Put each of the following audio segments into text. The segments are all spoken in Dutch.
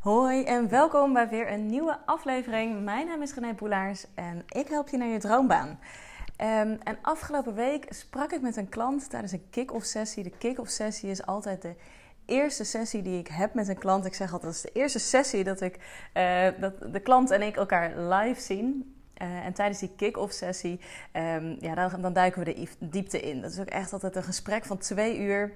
Hoi en welkom bij weer een nieuwe aflevering. Mijn naam is René Boelaars en ik help je naar je droombaan. Um, en afgelopen week sprak ik met een klant tijdens een kick-off sessie. De kick-off sessie is altijd de eerste sessie die ik heb met een klant. Ik zeg altijd, dat is de eerste sessie dat, ik, uh, dat de klant en ik elkaar live zien. Uh, en tijdens die kick-off sessie, um, ja, dan, dan duiken we de diepte in. Dat is ook echt altijd een gesprek van twee uur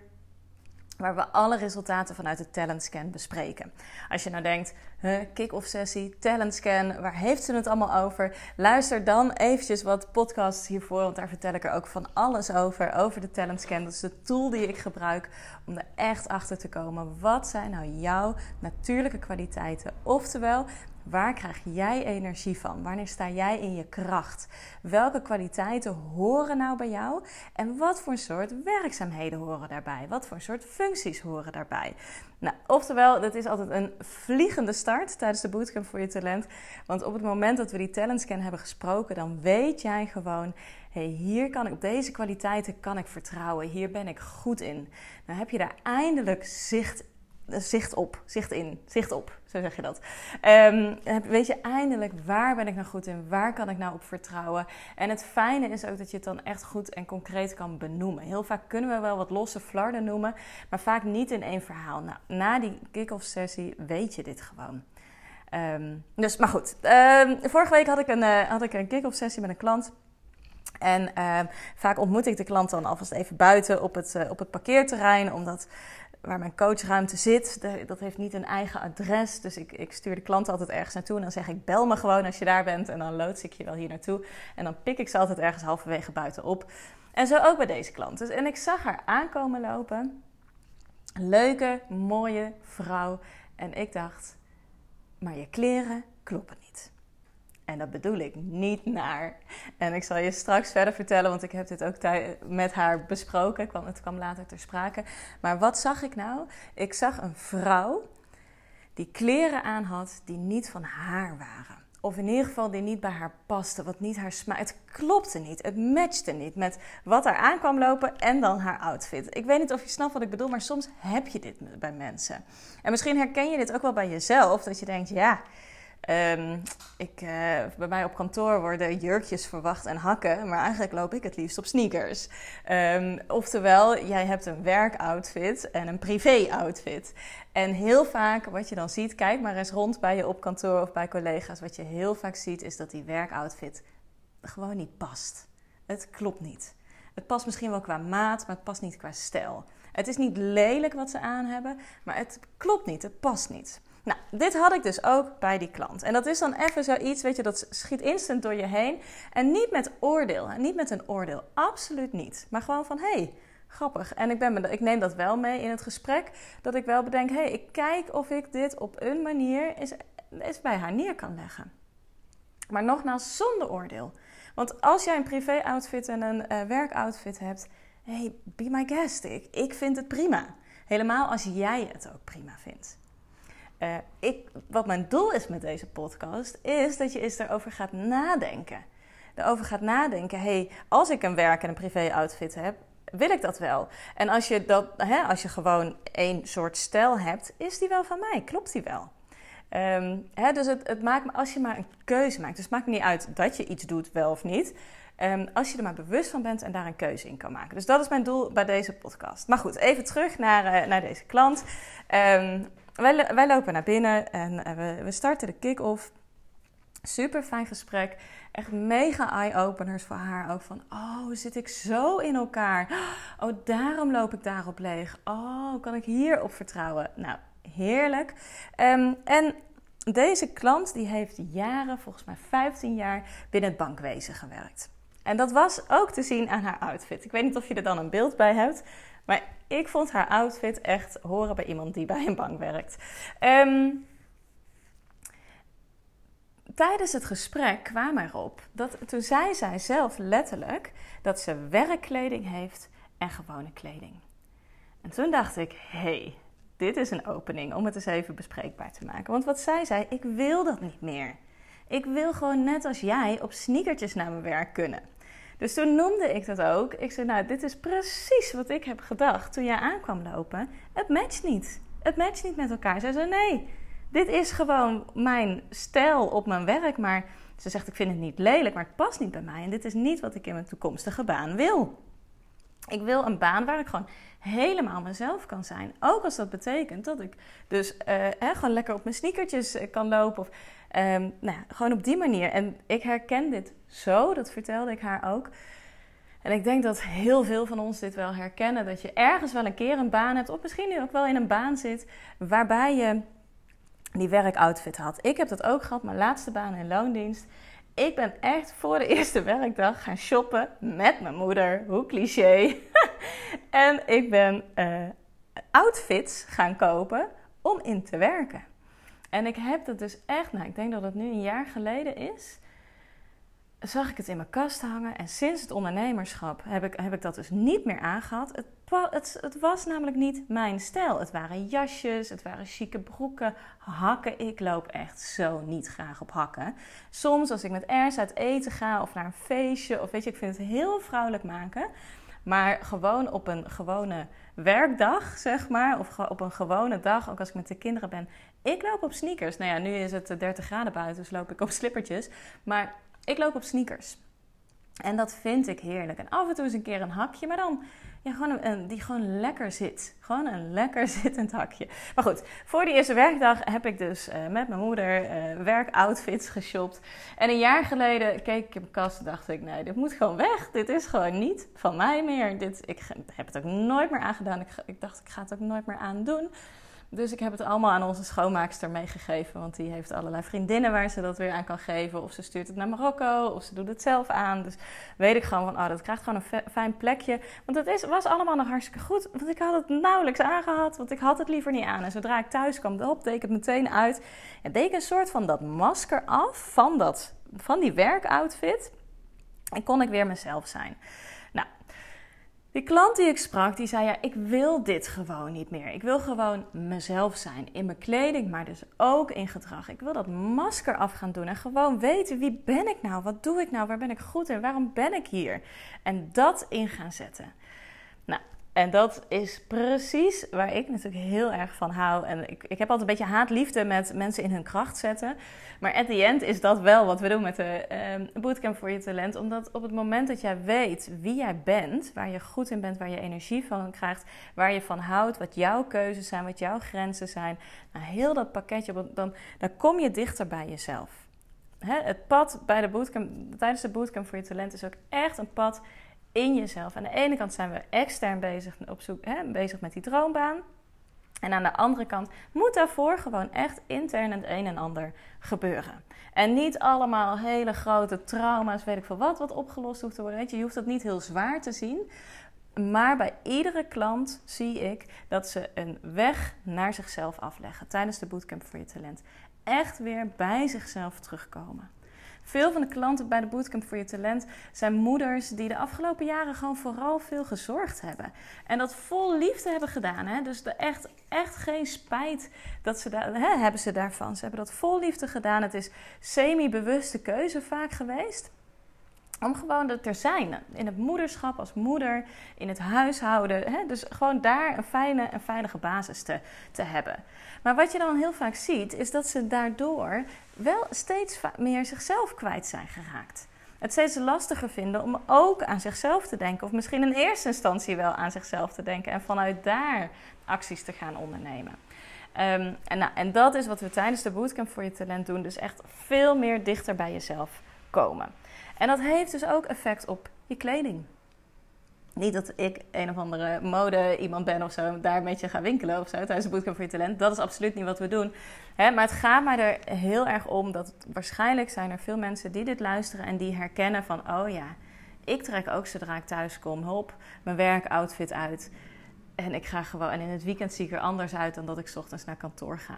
waar we alle resultaten vanuit de talent scan bespreken. Als je nou denkt, huh, kick-off sessie, talent scan, waar heeft ze het allemaal over? Luister dan eventjes wat podcasts hiervoor, want daar vertel ik er ook van alles over, over de talent scan. Dat is de tool die ik gebruik om er echt achter te komen. Wat zijn nou jouw natuurlijke kwaliteiten? Oftewel, Waar krijg jij energie van? Wanneer sta jij in je kracht? Welke kwaliteiten horen nou bij jou? En wat voor soort werkzaamheden horen daarbij? Wat voor soort functies horen daarbij? Nou, oftewel, dat is altijd een vliegende start tijdens de bootcamp voor je talent. Want op het moment dat we die talentscan hebben gesproken, dan weet jij gewoon: hey, hier kan ik op deze kwaliteiten kan ik vertrouwen. Hier ben ik goed in. Dan heb je daar eindelijk zicht zicht op, zicht in, zicht op, zo zeg je dat. Um, weet je eindelijk waar ben ik nou goed in, waar kan ik nou op vertrouwen. En het fijne is ook dat je het dan echt goed en concreet kan benoemen. Heel vaak kunnen we wel wat losse flarden noemen, maar vaak niet in één verhaal. Nou, na die kick-off sessie weet je dit gewoon. Um, dus, maar goed. Um, vorige week had ik een, uh, had ik een kick-off sessie met een klant. En vaak ontmoet ik de klant dan alvast even buiten op het, uh, op het parkeerterrein, omdat waar mijn coachruimte zit, dat heeft niet een eigen adres. Dus ik, ik stuur de klanten altijd ergens naartoe. En dan zeg ik, bel me gewoon als je daar bent. En dan loods ik je wel hier naartoe. En dan pik ik ze altijd ergens halverwege buiten op. En zo ook bij deze klant. Dus, en ik zag haar aankomen lopen. Leuke, mooie vrouw. En ik dacht, maar je kleren kloppen niet. En dat bedoel ik niet naar. En ik zal je straks verder vertellen, want ik heb dit ook met haar besproken. Het kwam later ter sprake. Maar wat zag ik nou? Ik zag een vrouw die kleren aan had die niet van haar waren. Of in ieder geval die niet bij haar paste, wat niet haar smaak. Het klopte niet, het matchte niet met wat er aankwam lopen en dan haar outfit. Ik weet niet of je snapt wat ik bedoel, maar soms heb je dit bij mensen. En misschien herken je dit ook wel bij jezelf, dat je denkt, ja, Um, ik, uh, bij mij op kantoor worden jurkjes verwacht en hakken, maar eigenlijk loop ik het liefst op sneakers. Um, oftewel, jij hebt een werkoutfit en een privé-outfit. En heel vaak wat je dan ziet, kijk maar eens rond bij je op kantoor of bij collega's, wat je heel vaak ziet is dat die werkoutfit gewoon niet past. Het klopt niet. Het past misschien wel qua maat, maar het past niet qua stijl. Het is niet lelijk wat ze aan hebben, maar het klopt niet, het past niet. Nou, dit had ik dus ook bij die klant. En dat is dan even zoiets, weet je, dat schiet instant door je heen. En niet met oordeel, niet met een oordeel, absoluut niet. Maar gewoon van, hé, hey, grappig. En ik, ben, ik neem dat wel mee in het gesprek, dat ik wel bedenk, hé, hey, ik kijk of ik dit op een manier is, bij haar neer kan leggen. Maar nogmaals, zonder oordeel. Want als jij een privé-outfit en een uh, werkoutfit hebt, hey, be my guest. Ik, ik vind het prima. Helemaal als jij het ook prima vindt. Uh, ik, wat mijn doel is met deze podcast, is dat je eens erover gaat nadenken. Erover gaat nadenken, hey, als ik een werk en een privé-outfit heb, wil ik dat wel? En als je, dat, hè, als je gewoon één soort stijl hebt, is die wel van mij? Klopt die wel? Um, hè, dus het, het maakt als je maar een keuze maakt, dus het maakt niet uit dat je iets doet, wel of niet. Um, als je er maar bewust van bent en daar een keuze in kan maken. Dus dat is mijn doel bij deze podcast. Maar goed, even terug naar, uh, naar deze klant. Um, wij, lopen naar binnen en we, we starten de kick-off. Super fijn gesprek. Echt mega eye-openers voor haar ook. Van, oh, zit ik zo in elkaar? Oh, daarom loop ik daarop leeg. Oh, kan ik hierop vertrouwen? Nou, heerlijk. Um, en deze klant die heeft jaren, volgens mij 15 jaar, binnen het bankwezen gewerkt. En dat was ook te zien aan haar outfit. Ik weet niet of je er dan een beeld bij hebt. Maar ik vond haar outfit echt horen bij iemand die bij een bank werkt. Um, tijdens het gesprek kwam erop dat toen zei zij zelf letterlijk dat ze werkkleding heeft en gewone kleding. En toen dacht ik, hé, hey, dit is een opening om het eens even bespreekbaar te maken. Want wat zij zei, ik wil dat niet meer. Ik wil gewoon net als jij op sneakertjes naar mijn werk kunnen. Dus toen noemde ik dat ook. Ik zei, nou, dit is precies wat ik heb gedacht toen jij aankwam lopen. Het matcht niet. Het matcht niet met elkaar. Zij zei, nee, dit is gewoon mijn stijl op mijn werk. Maar ze zegt, ik vind het niet lelijk, maar het past niet bij mij. En dit is niet wat ik in mijn toekomstige baan wil. Ik wil een baan waar ik gewoon helemaal mezelf kan zijn. Ook als dat betekent dat ik dus uh, gewoon lekker op mijn sneakertjes eh, kan lopen. Of um, nou gewoon op die manier. En ik herken dit zo, dat vertelde ik haar ook. En ik denk dat heel veel van ons dit wel herkennen. Dat je ergens wel een keer een baan hebt, of misschien nu ook wel in een baan zit, waarbij je die werkoutfit had. Ik heb dat ook gehad, mijn laatste baan in loondienst. Ik ben echt voor de eerste werkdag gaan shoppen met mijn moeder. Hoe cliché. en ik ben uh, outfits gaan kopen om in te werken. En ik heb dat dus echt, nou ik denk dat het nu een jaar geleden is zag ik het in mijn kast hangen. En sinds het ondernemerschap heb ik, heb ik dat dus niet meer aangehad. Het, het, het, was namelijk niet mijn stijl. Het waren jasjes, het waren chique broeken, hakken. Ik loop echt zo niet graag op hakken. Soms als ik met Ers uit eten ga of naar een feestje, of weet je, ik vind het heel vrouwelijk maken. Maar gewoon op een gewone werkdag, zeg maar, of op een gewone dag, ook als ik met de kinderen ben. Ik loop op sneakers. Nou ja, nu is het 30 graden buiten, dus loop ik op slippertjes. Maar ik loop op sneakers. En dat vind ik heerlijk. En af en toe eens een keer een hakje, maar dan ja, gewoon een, die gewoon lekker zit. Gewoon een lekker zittend hakje. Maar goed, voor die eerste werkdag heb ik dus uh, met mijn moeder uh, werkoutfits geshopt. En een jaar geleden keek ik in mijn kast en dacht ik, nee, dit moet gewoon weg. Dit is gewoon niet van mij meer. Dit, ik heb het ook nooit meer aangedaan. Ik dacht, ik ga het ook nooit meer aandoen. Dus ik heb het allemaal aan onze schoonmaakster meegegeven. Want die heeft allerlei vriendinnen waar ze dat weer aan kan geven. Of ze stuurt het naar Marokko, of ze doet het zelf aan. Dus weet ik gewoon van, oh, dat krijgt gewoon een fijn plekje. Want het is, was allemaal nog hartstikke goed. Want ik had het nauwelijks aangehad, want ik had het liever niet aan. En zodra ik thuis kwam, op, deed ik het meteen uit. En deed ik een soort van dat masker af van, dat, van die werkoutfit. En kon ik weer mezelf zijn. Die klant die ik sprak, die zei ja, ik wil dit gewoon niet meer. Ik wil gewoon mezelf zijn in mijn kleding, maar dus ook in gedrag. Ik wil dat masker af gaan doen en gewoon weten wie ben ik nou? Wat doe ik nou? Waar ben ik goed in? Waarom ben ik hier? En dat in gaan zetten. En dat is precies waar ik natuurlijk heel erg van hou. En ik, ik heb altijd een beetje haatliefde met mensen in hun kracht zetten. Maar at the end is dat wel wat we doen met de uh, Bootcamp voor je talent. Omdat op het moment dat jij weet wie jij bent, waar je goed in bent, waar je energie van krijgt, waar je van houdt, wat jouw keuzes zijn, wat jouw grenzen zijn. Nou, heel dat pakketje, dan, dan kom je dichter bij jezelf. Hè, het pad bij de bootcamp, tijdens de Bootcamp voor je talent is ook echt een pad in jezelf. Aan de ene kant zijn we extern bezig, op zoek, hè, bezig met die droombaan. En aan de andere kant moet daarvoor gewoon echt intern het een en ander gebeuren. En niet allemaal hele grote trauma's, weet ik veel wat, wat opgelost hoeft te worden. Je, je hoeft dat niet heel zwaar te zien. Maar bij iedere klant zie ik dat ze een weg naar zichzelf afleggen tijdens de bootcamp voor je talent. Echt weer bij zichzelf terugkomen. Veel van de klanten bij de Bootcamp voor je talent zijn moeders die de afgelopen jaren gewoon vooral veel gezorgd hebben. En dat vol liefde hebben gedaan. Hè? Dus echt, echt geen spijt dat ze daar, hè, hebben ze daarvan. Ze hebben dat vol liefde gedaan. Het is semi-bewuste keuze vaak geweest. Om gewoon er te zijn. In het moederschap als moeder, in het huishouden. Hè? Dus gewoon daar een fijne en veilige basis te, te hebben. Maar wat je dan heel vaak ziet, is dat ze daardoor wel steeds meer zichzelf kwijt zijn geraakt. Het steeds lastiger vinden om ook aan zichzelf te denken. Of misschien in eerste instantie wel aan zichzelf te denken. En vanuit daar acties te gaan ondernemen. Ehm, en, nou, en dat is wat we tijdens de Bootcamp voor je talent doen. Dus echt veel meer dichter bij jezelf komen. En dat heeft dus ook effect op je kleding. Niet dat ik een of andere mode iemand ben of zo, daar een beetje ga winkelen of zo tijdens de bootcamp voor je talent. Dat is absoluut niet wat we doen. Hè? Maar het gaat mij er heel erg om dat waarschijnlijk zijn er veel mensen die dit luisteren en die herkennen van, oh ja, ik trek ook zodra ik thuis kom, hop, mijn werkoutfit uit. En ik ga gewoon, en in het weekend zie ik er anders uit dan dat ik ochtends naar kantoor ga.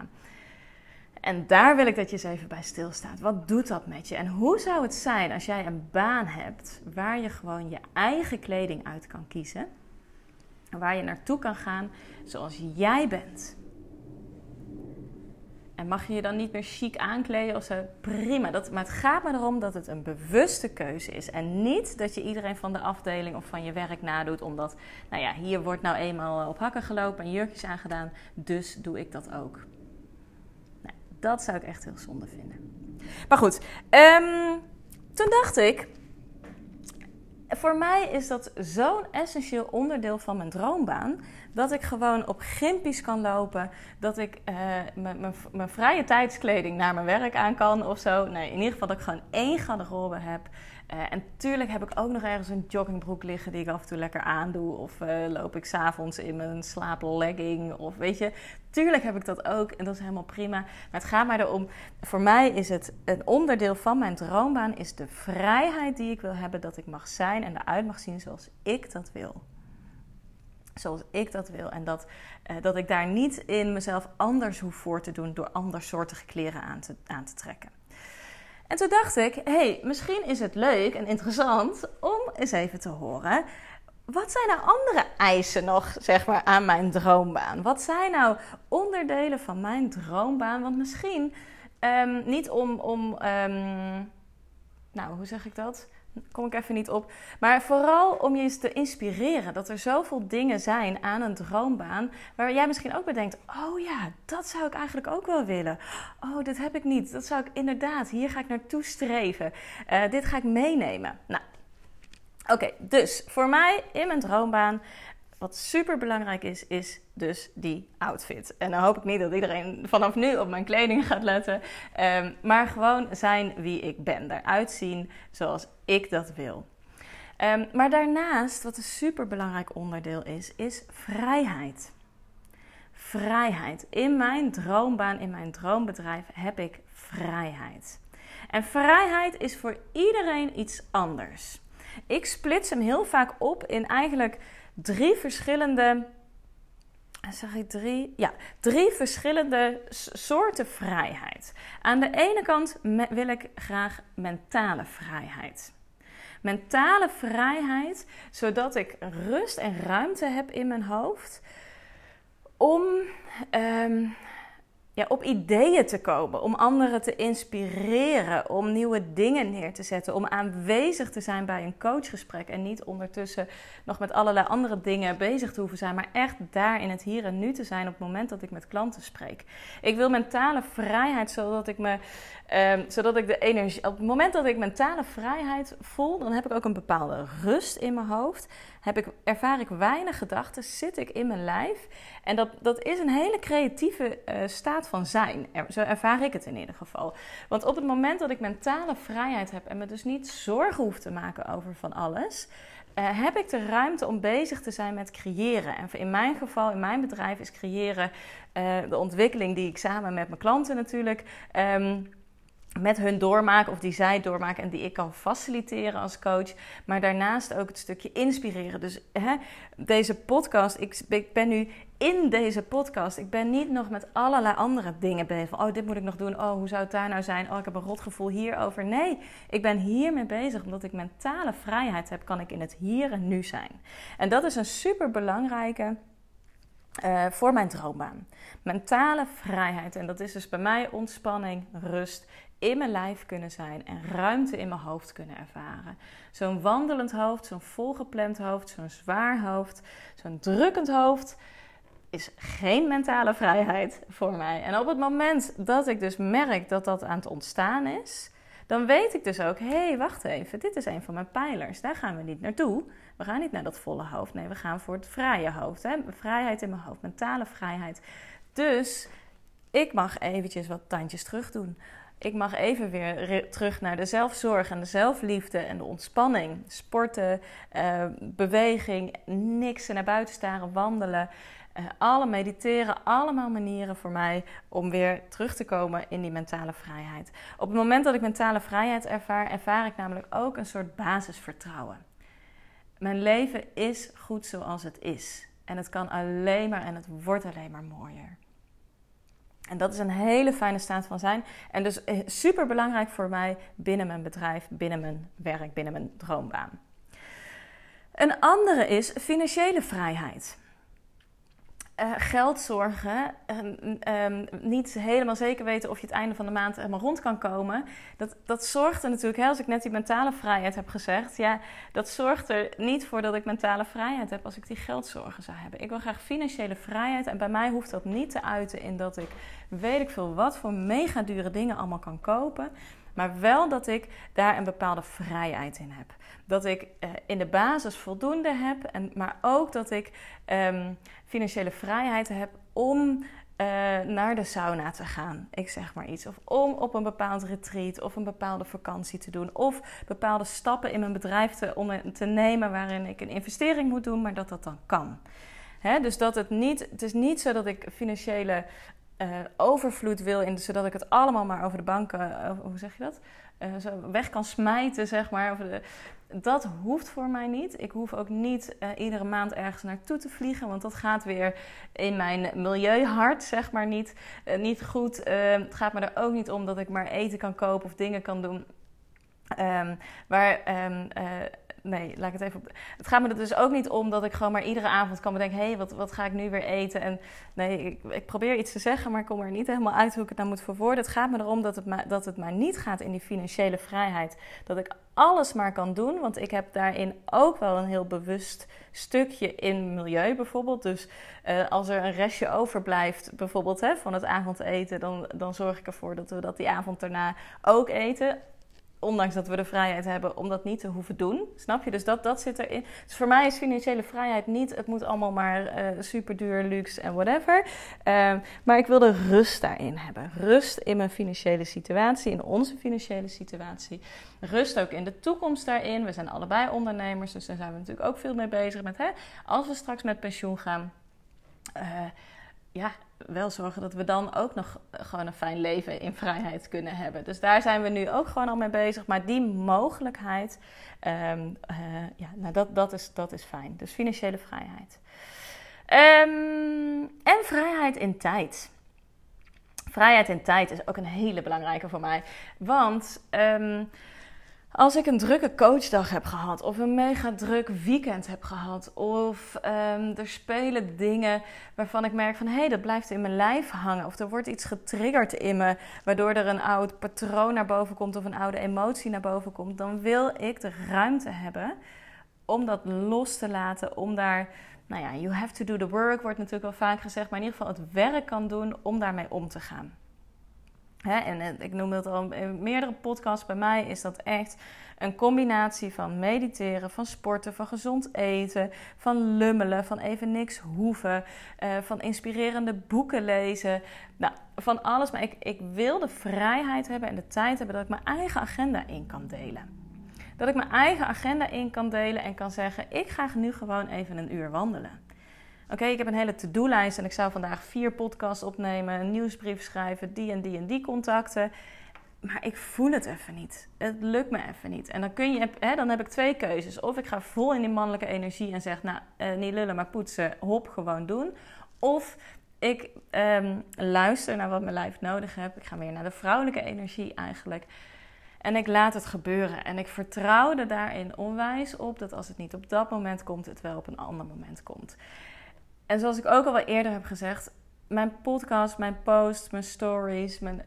En daar wil ik dat je eens even bij stilstaat. Wat doet dat met je? En hoe zou het zijn als jij een baan hebt waar je gewoon je eigen kleding uit kan kiezen? Waar je naartoe kan gaan zoals jij bent. En mag je je dan niet meer chic aankleden of zo? Prima. Dat, maar het gaat me erom dat het een bewuste keuze is. En niet dat je iedereen van de afdeling of van je werk nadoet. Omdat, nou ja, hier wordt nou eenmaal op hakken gelopen en jurkjes aangedaan. Dus doe ik dat ook dat zou ik echt heel zonde vinden. Maar goed, ehm, toen dacht ik, voor mij is dat zo'n essentieel onderdeel van mijn droombaan. Dat ik gewoon op gimpies kan lopen. Dat ik uh, mijn vrije tijdskleding naar mijn werk aan kan of zo. Nee, in ieder geval dat ik gewoon één garderobe heb. Uh, en tuurlijk heb ik ook nog ergens een joggingbroek liggen die ik af en toe lekker aandoe. Of uh, loop ik s'avonds in mijn slaaplegging. Of weet je, tuurlijk heb ik dat ook en dat is helemaal prima. Maar het gaat mij erom, voor mij is het een onderdeel van mijn droombaan... is de vrijheid die ik wil hebben dat ik mag zijn en eruit mag zien zoals ik dat wil. Zoals ik dat wil. En dat, uh, dat ik daar niet in mezelf anders hoef voor te doen door andersoortige kleren aan te, aan te trekken. En toen dacht ik, hey, misschien is het leuk en interessant om eens even te horen. Wat zijn nou andere eisen nog, zeg maar, aan mijn droombaan? Wat zijn nou onderdelen van mijn droombaan? Want misschien um, niet om, om um, nou, hoe zeg ik dat? Kom ik even niet op. Maar vooral om je eens te inspireren. Dat er zoveel dingen zijn aan een droombaan. Waar jij misschien ook bedenkt: oh ja, dat zou ik eigenlijk ook wel willen. Oh, dit heb ik niet. Dat zou ik inderdaad. Hier ga ik naartoe streven. Uh, dit ga ik meenemen. Nou, oké. dus voor mij in mijn droombaan wat super belangrijk is, is dus die outfit. En dan hoop ik niet dat iedereen vanaf nu op mijn kleding gaat letten. Um, maar gewoon zijn wie ik ben. Eruit zien zoals ik dat wil. Um, maar daarnaast, wat een super belangrijk onderdeel is, is vrijheid. Vrijheid. In mijn droombaan, in mijn droombedrijf heb ik vrijheid. En vrijheid is voor iedereen iets anders. Ik splits hem heel vaak op in eigenlijk drie verschillende. Zeg ik drie? Ja, drie verschillende soorten vrijheid. Aan de ene kant wil ik graag mentale vrijheid. Mentale vrijheid, zodat ik rust en ruimte heb in mijn hoofd om um, ja, op ideeën te komen, om anderen te inspireren, om nieuwe dingen neer te zetten, om aanwezig te zijn bij een coachgesprek en niet ondertussen nog met allerlei andere dingen bezig te hoeven zijn, maar echt daar in het hier en nu te zijn op het moment dat ik met klanten spreek. Ik wil mentale vrijheid zodat ik me, um, zodat ik de energie, op het moment dat ik mentale vrijheid voel, dan heb ik ook een bepaalde rust in mijn hoofd heb ik, ervaar ik weinig gedachten, zit ik in mijn lijf. En dat, dat is een hele creatieve uh, staat van zijn. Zo ervaar ik het in ieder geval. Want op het moment dat ik mentale vrijheid heb en me dus niet zorgen hoef te maken over van alles. Uh, heb ik de ruimte om bezig te zijn met creëren. En in mijn geval, in mijn bedrijf, is creëren uh, de ontwikkeling die ik samen met mijn klanten natuurlijk um, met hun doormaken of die zij doormaken en die ik kan faciliteren als coach. Maar daarnaast ook het stukje inspireren. Dus hè, deze podcast, ik, ben nu in deze podcast. Ik ben niet nog met allerlei andere dingen bezig. oh, dit moet ik nog doen. Oh, hoe zou het daar nou zijn? Oh, ik heb een rotgevoel hierover. Nee, ik ben hiermee bezig. Omdat ik mentale vrijheid heb, kan ik in het hier en nu zijn. En dat is een super belangrijke. Uh, voor mijn droombaan. Mentale vrijheid. En dat is dus bij mij ontspanning, rust, in mijn lijf kunnen zijn en ruimte in mijn hoofd kunnen ervaren. Zo'n wandelend hoofd, zo'n volgepland hoofd, zo'n zwaar hoofd, zo'n drukkend hoofd is geen mentale vrijheid voor mij. En op het moment dat ik dus merk dat dat aan het ontstaan is, dan weet ik dus ook: hé, hey, wacht even, dit is een van mijn pijlers. Daar gaan we niet naartoe. We gaan niet naar dat volle hoofd. Nee, we gaan voor het vrije hoofd. Hè? Vrijheid in mijn hoofd, mentale vrijheid. Dus ik mag eventjes wat tandjes terug doen. Ik mag even weer terug naar de zelfzorg en de zelfliefde en de ontspanning. Sporten, uh, beweging, niks naar buiten staren, wandelen. Uh, alle mediteren, allemaal manieren voor mij om weer terug te komen in die mentale vrijheid. Op het moment dat ik mentale vrijheid ervaar, ervaar ik namelijk ook een soort basisvertrouwen. Mijn leven is goed zoals het is. En het kan alleen maar en het wordt alleen maar mooier. En dat is een hele fijne staat van zijn. En dus eh, super belangrijk voor mij binnen mijn bedrijf, binnen mijn werk, binnen mijn droombaan. Een andere is financiële vrijheid. Uh, geld zorgen, uh, niet helemaal zeker weten of je het einde van de maand helemaal rond kan komen. Dat, dat zorgt er natuurlijk, hè, als ik net die mentale vrijheid heb gezegd, ja, dat zorgt er niet voor dat ik mentale vrijheid heb als ik die geldzorgen zou hebben. Ik wil graag financiële vrijheid en bij mij hoeft dat niet te uiten in dat ik weet ik veel wat voor mega dure dingen allemaal kan kopen. Maar wel dat ik daar een bepaalde vrijheid in heb. Dat ik uh, in de basis voldoende heb, en, maar ook dat ik um, financiële vrijheid heb om uh, naar de sauna te gaan. Ik zeg maar iets. Of om op een bepaald retreat of een bepaalde vakantie te doen. Of bepaalde stappen in mijn bedrijf te, om, te nemen waarin ik een investering moet doen, maar dat dat dan kan. Dus dat het niet, het is niet zo dat ik financiële uh, overvloed wil, in, zodat ik het allemaal maar over de banken, uh, hoe zeg je dat? Zo weg kan smijten, zeg maar. Over de, dat hoeft voor mij niet. Ik hoef ook niet iedere maand ergens naartoe te vliegen, want dat gaat weer in mijn milieuhart, zeg maar, niet, niet goed. het gaat me er ook niet om dat ik maar eten kan kopen of dingen kan doen. Um, waar um, nee, laat ik het even op. Het gaat me er dus ook niet om dat ik gewoon maar iedere avond kan bedenken: hé, hey, wat, wat ga ik nu weer eten? En nee, ik, ik, probeer iets te zeggen, maar ik kom er niet helemaal uit hoe ik het nou moet verwoorden. Het gaat me erom dat het, maar, dat het maar niet gaat in die financiële vrijheid. Dat ik alles maar kan doen, want ik heb daarin ook wel een heel bewust stukje in milieu bijvoorbeeld. Dus uh, als er een restje overblijft, bijvoorbeeld hè, van het avondeten, dan, dan zorg ik ervoor dat we dat die avond daarna ook eten ondanks dat we de vrijheid hebben om dat niet te hoeven doen. Snap je? Dus dat, dat zit erin. Dus voor mij is financiële vrijheid niet, het moet allemaal maar uh, super duur, luxe en whatever. Uh, maar ik wilde rust daarin hebben. Rust in mijn financiële situatie, in onze financiële situatie. Rust ook in de toekomst daarin. We zijn allebei ondernemers, dus daar zijn we natuurlijk ook veel mee bezig met. Hè? Als we straks met pensioen gaan. Uh, ja, wel zorgen dat we dan ook nog gewoon een fijn leven in vrijheid kunnen hebben. Dus daar zijn we nu ook gewoon al mee bezig. Maar die mogelijkheid, um, uh, ja, nou dat, dat, is, dat is fijn. Dus financiële vrijheid. Um, en vrijheid in tijd. Vrijheid in tijd is ook een hele belangrijke voor mij. Want um, als ik een drukke coachdag heb gehad, of een mega druk weekend heb gehad, of um, er spelen dingen waarvan ik merk van hé, hey, dat blijft in mijn lijf hangen, of er wordt iets getriggerd in me, waardoor er een oud patroon naar boven komt of een oude emotie naar boven komt, dan wil ik de ruimte hebben om dat los te laten, om daar, nou ja, you have to do the work, wordt natuurlijk wel vaak gezegd, maar in ieder geval het werk kan doen om daarmee om te gaan en ik noem het al in meerdere podcasts. Bij mij is dat echt een combinatie van mediteren, van sporten, van gezond eten, van lummelen, van even niks hoeven, uh, van inspirerende boeken lezen. Nou, van alles. Maar ik, ik wil de vrijheid hebben en de tijd hebben dat ik mijn eigen agenda in kan delen. Dat ik mijn eigen agenda in kan delen en kan zeggen: ik ga nu gewoon even een uur wandelen. Oké, ik heb een hele to-do-lijst en ik zou vandaag vier podcasts opnemen, een nieuwsbrief schrijven, die en die en die contacten. Maar ik voel het even niet. Het lukt me even niet. En dan, kun je, hè, dan heb ik twee keuzes. Of ik ga vol in die mannelijke energie en zeg, nou, eh, niet lullen, maar poetsen, hop, gewoon doen. Of ik um, luister naar wat mijn lijf nodig heeft. Ik ga weer naar de vrouwelijke energie eigenlijk. En ik laat het gebeuren. En ik vertrouw er daarin onwijs op dat als het niet op dat moment komt, het wel op een ander moment komt. En zoals ik ook al wel eerder heb gezegd, mijn podcast, mijn posts, mijn stories, mijn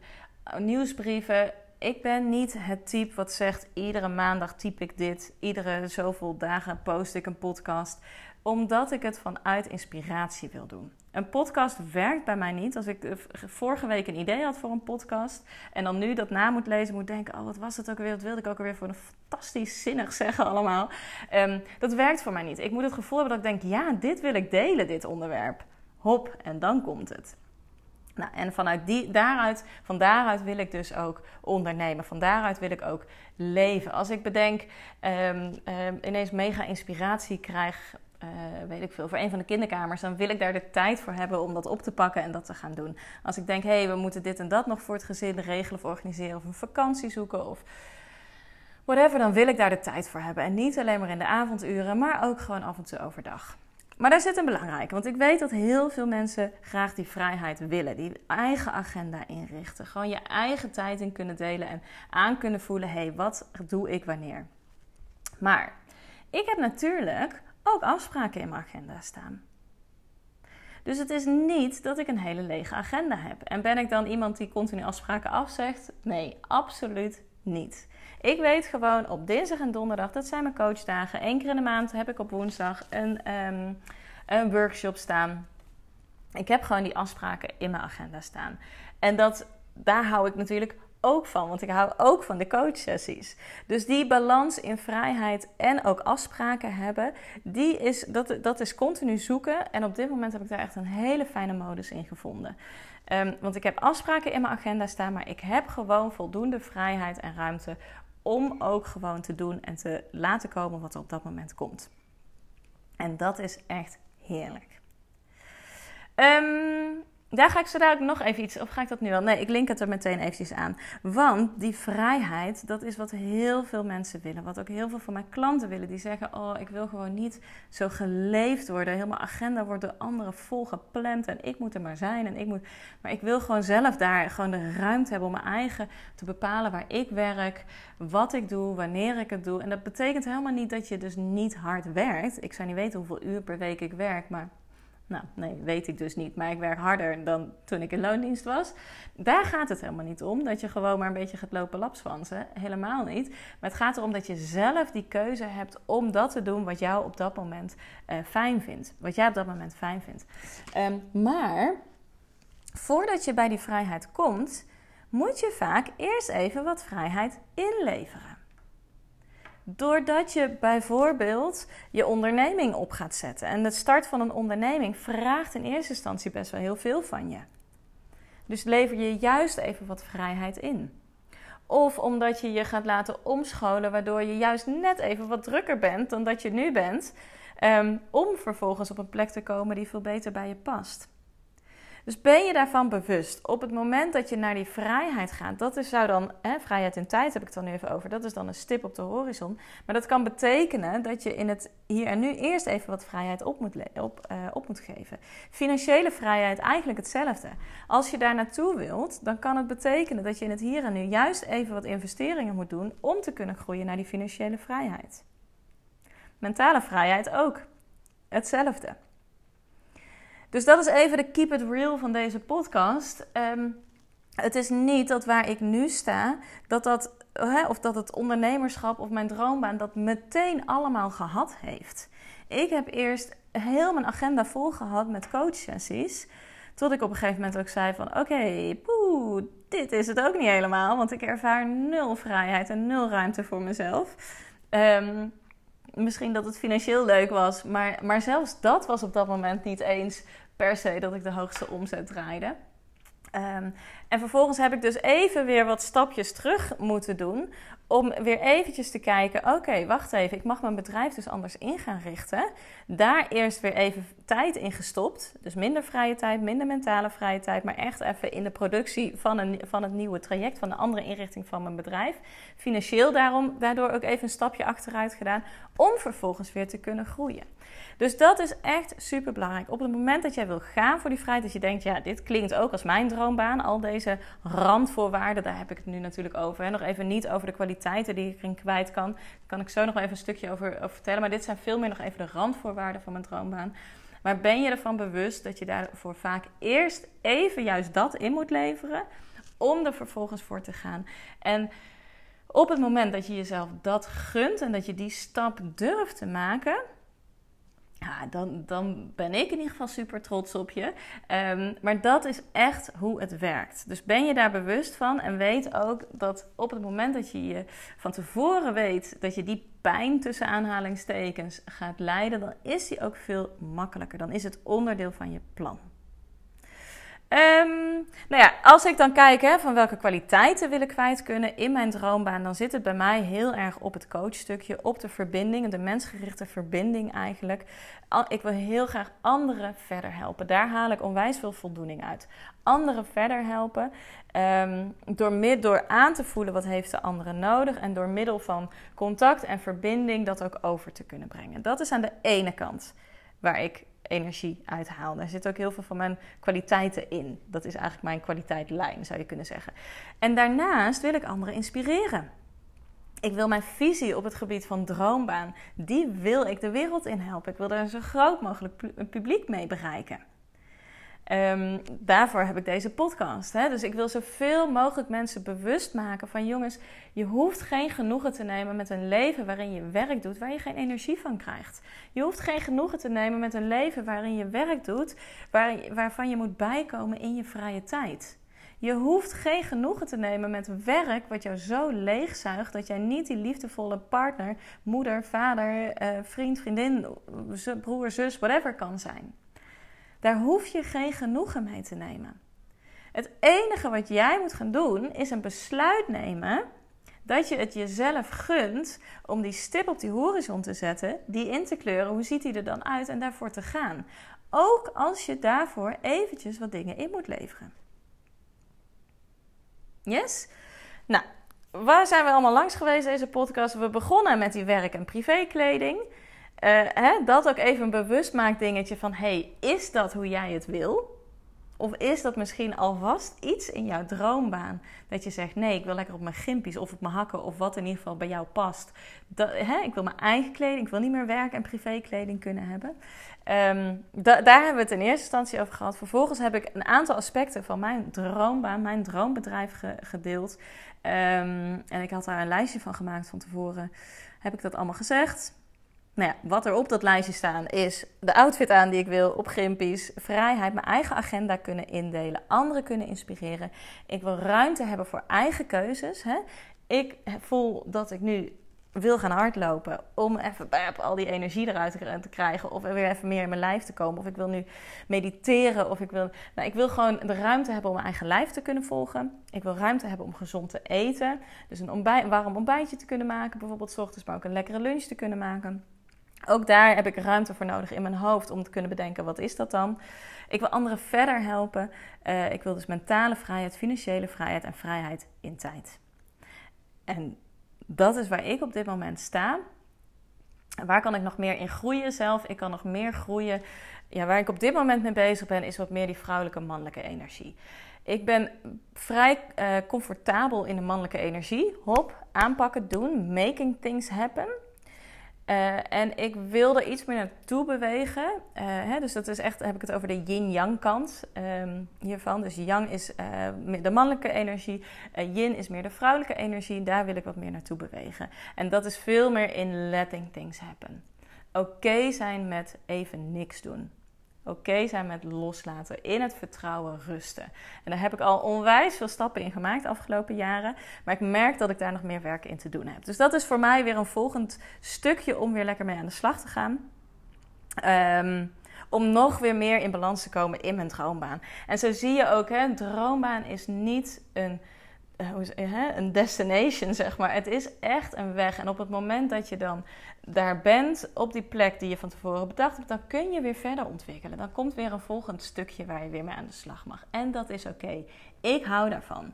nieuwsbrieven. Ik ben niet het type wat zegt: iedere maandag typ ik dit, iedere zoveel dagen post ik een podcast, omdat ik het vanuit inspiratie wil doen. Een podcast werkt bij mij niet. Als ik vorige week een idee had voor een podcast en dan nu dat na moet lezen, moet denken: oh, wat was het ook weer? Wat wilde ik ook alweer voor een fantastisch zinnig zeggen allemaal? Um, dat werkt voor mij niet. Ik moet het gevoel hebben dat ik denk: ja, dit wil ik delen, dit onderwerp. Hop, en dan komt het. Nou, en vanuit die, daaruit, van daaruit wil ik dus ook ondernemen. Van daaruit wil ik ook leven. Als ik bedenk, um, um, ineens mega inspiratie krijg uh, weet ik veel, voor een van de kinderkamers, dan wil ik daar de tijd voor hebben om dat op te pakken en dat te gaan doen. Als ik denk, hé, hey, we moeten dit en dat nog voor het gezin regelen of organiseren of een vakantie zoeken of whatever, dan wil ik daar de tijd voor hebben. En niet alleen maar in de avonduren, maar ook gewoon af en toe overdag. Maar daar zit een belangrijke, want ik weet dat heel veel mensen graag die vrijheid willen, die eigen agenda inrichten, gewoon je eigen tijd in kunnen delen en aan kunnen voelen, hé, hey, wat doe ik wanneer? Maar ik heb natuurlijk ook afspraken in mijn agenda staan. Dus het is niet dat ik een hele lege agenda heb. En ben ik dan iemand die continu afspraken afzegt? Nee, absoluut niet. Ik weet gewoon op dinsdag en donderdag, dat zijn mijn coachdagen. Eén keer in de maand heb ik op woensdag een, um, een workshop staan. Ik heb gewoon die afspraken in mijn agenda staan. En dat, daar hou ik natuurlijk ook van, want ik hou ook van de coachsessies. Dus die balans in vrijheid en ook afspraken hebben, die is, dat, dat is continu zoeken. En op dit moment heb ik daar echt een hele fijne modus in gevonden. Um, want ik heb afspraken in mijn agenda staan, maar ik heb gewoon voldoende vrijheid en ruimte om ook gewoon te doen en te laten komen wat er op dat moment komt. En dat is echt heerlijk. Um, daar ga ik zo dadelijk nog even iets, of ga ik dat nu al? Nee, ik link het er meteen eventjes aan. Want die vrijheid, dat is wat heel veel mensen willen. Wat ook heel veel van mijn klanten willen. Die zeggen, oh, ik wil gewoon niet zo geleefd worden. Helemaal agenda wordt door anderen volgepland en ik moet er maar zijn. En ik moet, maar ik wil gewoon zelf daar gewoon de ruimte hebben om mijn eigen te bepalen waar ik werk, wat ik doe, wanneer ik het doe. En dat betekent helemaal niet dat je dus niet hard werkt. Ik zou niet weten hoeveel uur per week ik werk, maar nou, nee, weet ik dus niet. Maar ik werk harder dan toen ik in loondienst was. Daar gaat het helemaal niet om. Dat je gewoon maar een beetje gaat lopen lapswansen. Helemaal niet. Maar het gaat erom dat je zelf die keuze hebt om dat te doen wat jou op dat moment uh, fijn vindt. Wat jij op dat moment fijn vindt. Um, maar voordat je bij die vrijheid komt, moet je vaak eerst even wat vrijheid inleveren. Doordat je bijvoorbeeld je onderneming op gaat zetten. En de start van een onderneming vraagt in eerste instantie best wel heel veel van je. Dus lever je juist even wat vrijheid in. Of omdat je je gaat laten omscholen, waardoor je juist net even wat drukker bent dan dat je nu bent. Um, om vervolgens op een plek te komen die veel beter bij je past. Dus ben je daarvan bewust? Op het moment dat je naar die vrijheid gaat, dat is, zou dan, hè, vrijheid in tijd heb ik het dan even over, dat is dan een stip op de horizon. Maar dat kan betekenen dat je in het hier en nu eerst even wat vrijheid op moet, op, uh, op moet geven. Financiële vrijheid eigenlijk hetzelfde. Als je daar naartoe wilt, dan kan het betekenen dat je in het hier en nu juist even wat investeringen moet doen om te kunnen groeien naar die financiële vrijheid. Mentale vrijheid ook. Hetzelfde. Dus dat is even de keep it real van deze podcast. Ehm, het is niet dat waar ik nu sta, dat dat, hè, of dat het ondernemerschap of mijn droombaan dat meteen allemaal gehad heeft. Ik heb eerst heel mijn agenda vol gehad met coachsessies. Tot ik op een gegeven moment ook zei van oké, dit is het ook niet helemaal. Want ik ervaar nul vrijheid en nul ruimte voor mezelf. Um, misschien dat het financieel leuk was, maar, maar zelfs dat was op dat moment niet eens per se dat ik de hoogste omzet draaide. Ehm, en vervolgens heb ik dus even weer wat stapjes terug moeten doen. Om weer eventjes te kijken: oké, wacht even, ik mag mijn bedrijf dus anders in gaan richten. Daar eerst weer even tijd in gestopt. Dus minder vrije tijd, minder mentale vrije tijd. Maar echt even in de productie van, een, van het nieuwe traject, van de andere inrichting van mijn bedrijf. Financieel daarom, daardoor ook even een stapje achteruit gedaan. Om vervolgens weer te kunnen groeien. Dus dat is echt super belangrijk. Op het moment dat jij wil gaan voor die vrijheid, dat je denkt: ja, dit klinkt ook als mijn droombaan. Al deze randvoorwaarden, daar heb ik het nu natuurlijk over. En nog even niet over de kwaliteiten die ik erin kwijt kan. Daar kan ik zo nog even een stukje over, over vertellen. Maar dit zijn veel meer nog even de randvoorwaarden van mijn droombaan. Maar ben je ervan bewust dat je daarvoor vaak eerst even juist dat in moet leveren, om er vervolgens voor te gaan? En op het moment dat je jezelf dat gunt en dat je die stap durft te maken, ja, dan, dan ben ik in ieder geval super trots op je. Um, maar dat is echt hoe het werkt. Dus ben je daar bewust van en weet ook dat op het moment dat je je van tevoren weet dat je die pijn tussen aanhalingstekens gaat leiden, dan is die ook veel makkelijker. Dan is het onderdeel van je plan. Um, nou ja, als ik dan kijk hè, van welke kwaliteiten wil ik kwijt kunnen in mijn droombaan, dan zit het bij mij heel erg op het coachstukje, op de verbinding, de mensgerichte verbinding eigenlijk. Ik wil heel graag anderen verder helpen. Daar haal ik onwijs veel voldoening uit. Anderen verder helpen um, door, door aan te voelen wat heeft de andere nodig en door middel van contact en verbinding dat ook over te kunnen brengen. Dat is aan de ene kant waar ik energie uithaal. Daar zit ook heel veel van mijn kwaliteiten in. Dat is eigenlijk mijn kwaliteitlijn, zou je kunnen zeggen. En daarnaast wil ik anderen inspireren. Ik wil mijn visie op het gebied van droombaan, die wil ik de wereld in helpen. Ik wil daar zo groot mogelijk publiek mee bereiken. Um, daarvoor heb ik deze podcast. Hè? Dus ik wil zoveel mogelijk mensen bewust maken van jongens, je hoeft geen genoegen te nemen met een leven waarin je werk doet waar je geen energie van krijgt. Je hoeft geen genoegen te nemen met een leven waarin je werk doet waar, waarvan je moet bijkomen in je vrije tijd. Je hoeft geen genoegen te nemen met werk wat jou zo leegzuigt dat jij niet die liefdevolle partner, moeder, vader, eh, vriend, vriendin, broer, zus, whatever kan zijn. Daar hoef je geen genoegen mee te nemen. Het enige wat jij moet gaan doen is een besluit nemen dat je het jezelf gunt om die stip op die horizon te zetten, die in te kleuren. Hoe ziet die er dan uit en daarvoor te gaan? Ook als je daarvoor eventjes wat dingen in moet leveren. Yes? Nou, waar zijn we allemaal langs geweest deze podcast? We begonnen met die werk- en privékleding. Uh, hè, dat ook even een bewustmaakdingetje van... hey, is dat hoe jij het wil? Of is dat misschien alvast iets in jouw droombaan? Dat je zegt: nee, ik wil lekker op mijn gimpies of op mijn hakken of wat in ieder geval bij jou past. Dat, hè, ik wil mijn eigen kleding, ik wil niet meer werk- en privékleding kunnen hebben. Ehm, daar hebben we het in eerste instantie over gehad. Vervolgens heb ik een aantal aspecten van mijn droombaan, mijn droombedrijf gedeeld. Ehm, en ik had daar een lijstje van gemaakt van tevoren. Heb ik dat allemaal gezegd? Nou wat er op dat lijstje staan is de outfit aan die ik wil op Grimpies. Vrijheid, mijn eigen agenda kunnen indelen. Anderen kunnen inspireren. Ik wil ruimte hebben voor eigen keuzes. Hè? Ik voel dat ik nu wil gaan hardlopen om even al die energie eruit te krijgen of weer even meer in mijn lijf te komen of ik wil nu mediteren of ik wil nou, ik wil gewoon de ruimte hebben om mijn eigen lijf te kunnen volgen. Ik wil ruimte hebben om gezond te eten, dus een, ontbijt, een warm ontbijtje te kunnen maken, bijvoorbeeld s ochtends, maar ook een lekkere lunch te kunnen maken. Ook daar heb ik ruimte voor nodig in mijn hoofd om te kunnen bedenken wat is dat dan. Ik wil anderen verder helpen. Uh, ik wil dus mentale vrijheid, financiële vrijheid en vrijheid in tijd. En dat is waar ik op dit moment sta. Waar kan ik nog meer in groeien zelf? Ik kan nog meer groeien. Ja, waar ik op dit moment mee bezig ben, is wat meer die vrouwelijke mannelijke energie. Ik ben vrij uh, comfortabel in de mannelijke energie. Hop, aanpakken, doen, making things happen. Uh, en ik wil er iets meer naartoe bewegen. Uh, hè, dus dat is echt, heb ik het over de yin-yang kant um, hiervan. Dus yang is uh, de mannelijke energie, yin is meer de vrouwelijke energie. Daar wil ik wat meer naartoe bewegen. En dat is veel meer in letting things happen. Oké zijn met even niks doen oké zijn met loslaten, in het vertrouwen rusten. En daar heb ik al onwijs veel stappen in gemaakt de afgelopen jaren, maar ik merk dat ik daar nog meer werk in te doen heb. Dus dat is voor mij weer een volgend stukje om weer lekker mee aan de slag te gaan. Ehm, om nog weer meer in balans te komen in mijn droombaan. En zo zie je ook, hè, een droombaan is niet een een destination, zeg maar. Het is echt een weg. En op het moment dat je dan daar bent, op die plek die je van tevoren bedacht hebt, dan kun je weer verder ontwikkelen. Dan komt weer een volgend stukje waar je weer mee aan de slag mag. En dat is oké. Ik hou daarvan.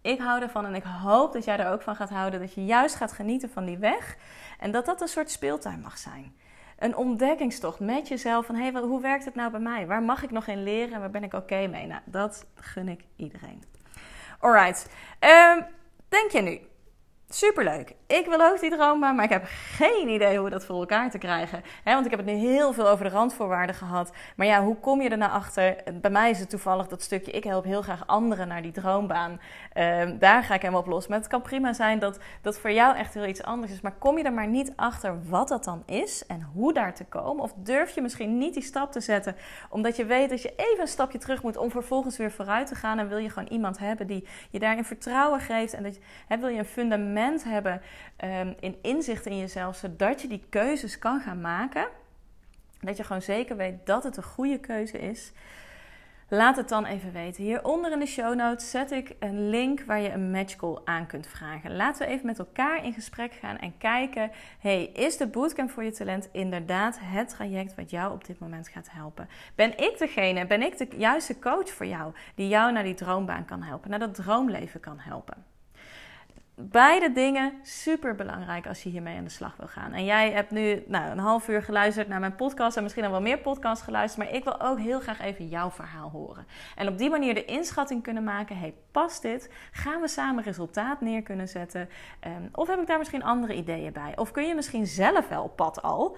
Ik hou ervan en ik hoop dat jij er ook van gaat houden. Dat je juist gaat genieten van die weg. En dat dat een soort speeltuin mag zijn. Een ontdekkingstocht met jezelf van hé, hey, hoe werkt het nou bij mij? Waar mag ik nog in leren en waar ben ik oké mee? Nou, dat gun ik iedereen. Alright. Um, denk je nu? Superleuk. Ik wil ook die droombaan, maar ik heb geen idee hoe dat voor elkaar te krijgen. want ik heb het nu heel veel over de randvoorwaarden gehad. Maar ja, hoe kom je er nou achter? Bij mij is het toevallig dat stukje, ik help heel graag anderen naar die droombaan. Ehm, daar ga ik hem op los. Maar het kan prima zijn dat dat voor jou echt heel iets anders is. Maar kom je er maar niet achter wat dat dan is en hoe daar te komen? Of durf je misschien niet die stap te zetten, omdat je weet dat je even een stapje terug moet om vervolgens weer vooruit te gaan. En wil je gewoon iemand hebben die je daarin vertrouwen geeft en dat wil je een fundament hebben Ehm, in inzicht in jezelf, zodat je die keuzes kan gaan maken. Dat je gewoon zeker weet dat het een goede keuze is. Laat het dan even weten. Hieronder in de show notes zet ik een link waar je een matchcall aan kunt vragen. Laten we even met elkaar in gesprek gaan en kijken: hey, is de bootcamp voor je talent inderdaad het traject wat jou op dit moment gaat helpen? Ben ik degene, ben ik de juiste coach voor jou die jou naar die droombaan kan helpen, naar dat droomleven kan helpen? Beide dingen super belangrijk als je hiermee aan de slag wil gaan. En jij hebt nu nou, een half uur geluisterd naar mijn podcast en misschien al wel meer podcasts geluisterd, maar ik wil ook heel graag even jouw verhaal horen. En op die manier de inschatting kunnen maken: hey, past dit? Gaan we samen resultaat neer kunnen zetten? Um, of heb ik daar misschien andere ideeën bij? Of kun je misschien zelf wel op pad al?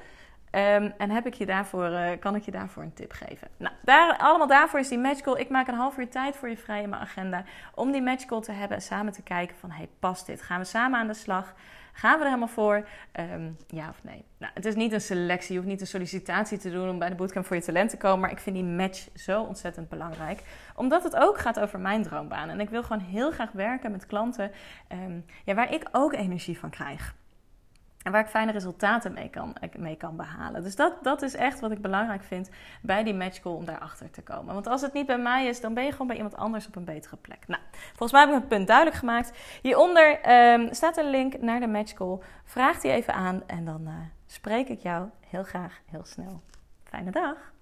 Ehm, en heb ik je daarvoor, uh, kan ik je daarvoor een tip geven. Nou, daar, allemaal daarvoor is die matchcall. Ik maak een half uur tijd voor je vrij in mijn agenda om die matchcall te hebben en samen te kijken van, hey, past dit? Gaan we samen aan de slag? Gaan we er helemaal voor? Ehm, ja of nee? Nou, het is niet een selectie. Je hoeft niet een sollicitatie te doen om bij de bootcamp voor je talent te komen. Maar ik vind die match zo ontzettend belangrijk. Omdat het ook gaat over mijn droombaan. En ik wil gewoon heel graag werken met klanten um, ja, waar ik ook energie van krijg. En waar ik fijne resultaten mee kan, mee kan behalen. Dus dat, dat is echt wat ik belangrijk vind bij die matchcall om daarachter te komen. Want als het niet bij mij is, dan ben je gewoon bij iemand anders op een betere plek. Nou, volgens mij heb ik het punt duidelijk gemaakt. Hieronder um, staat een link naar de matchcall. Vraag die even aan en dan uh, spreek ik jou heel graag heel snel. Fijne dag!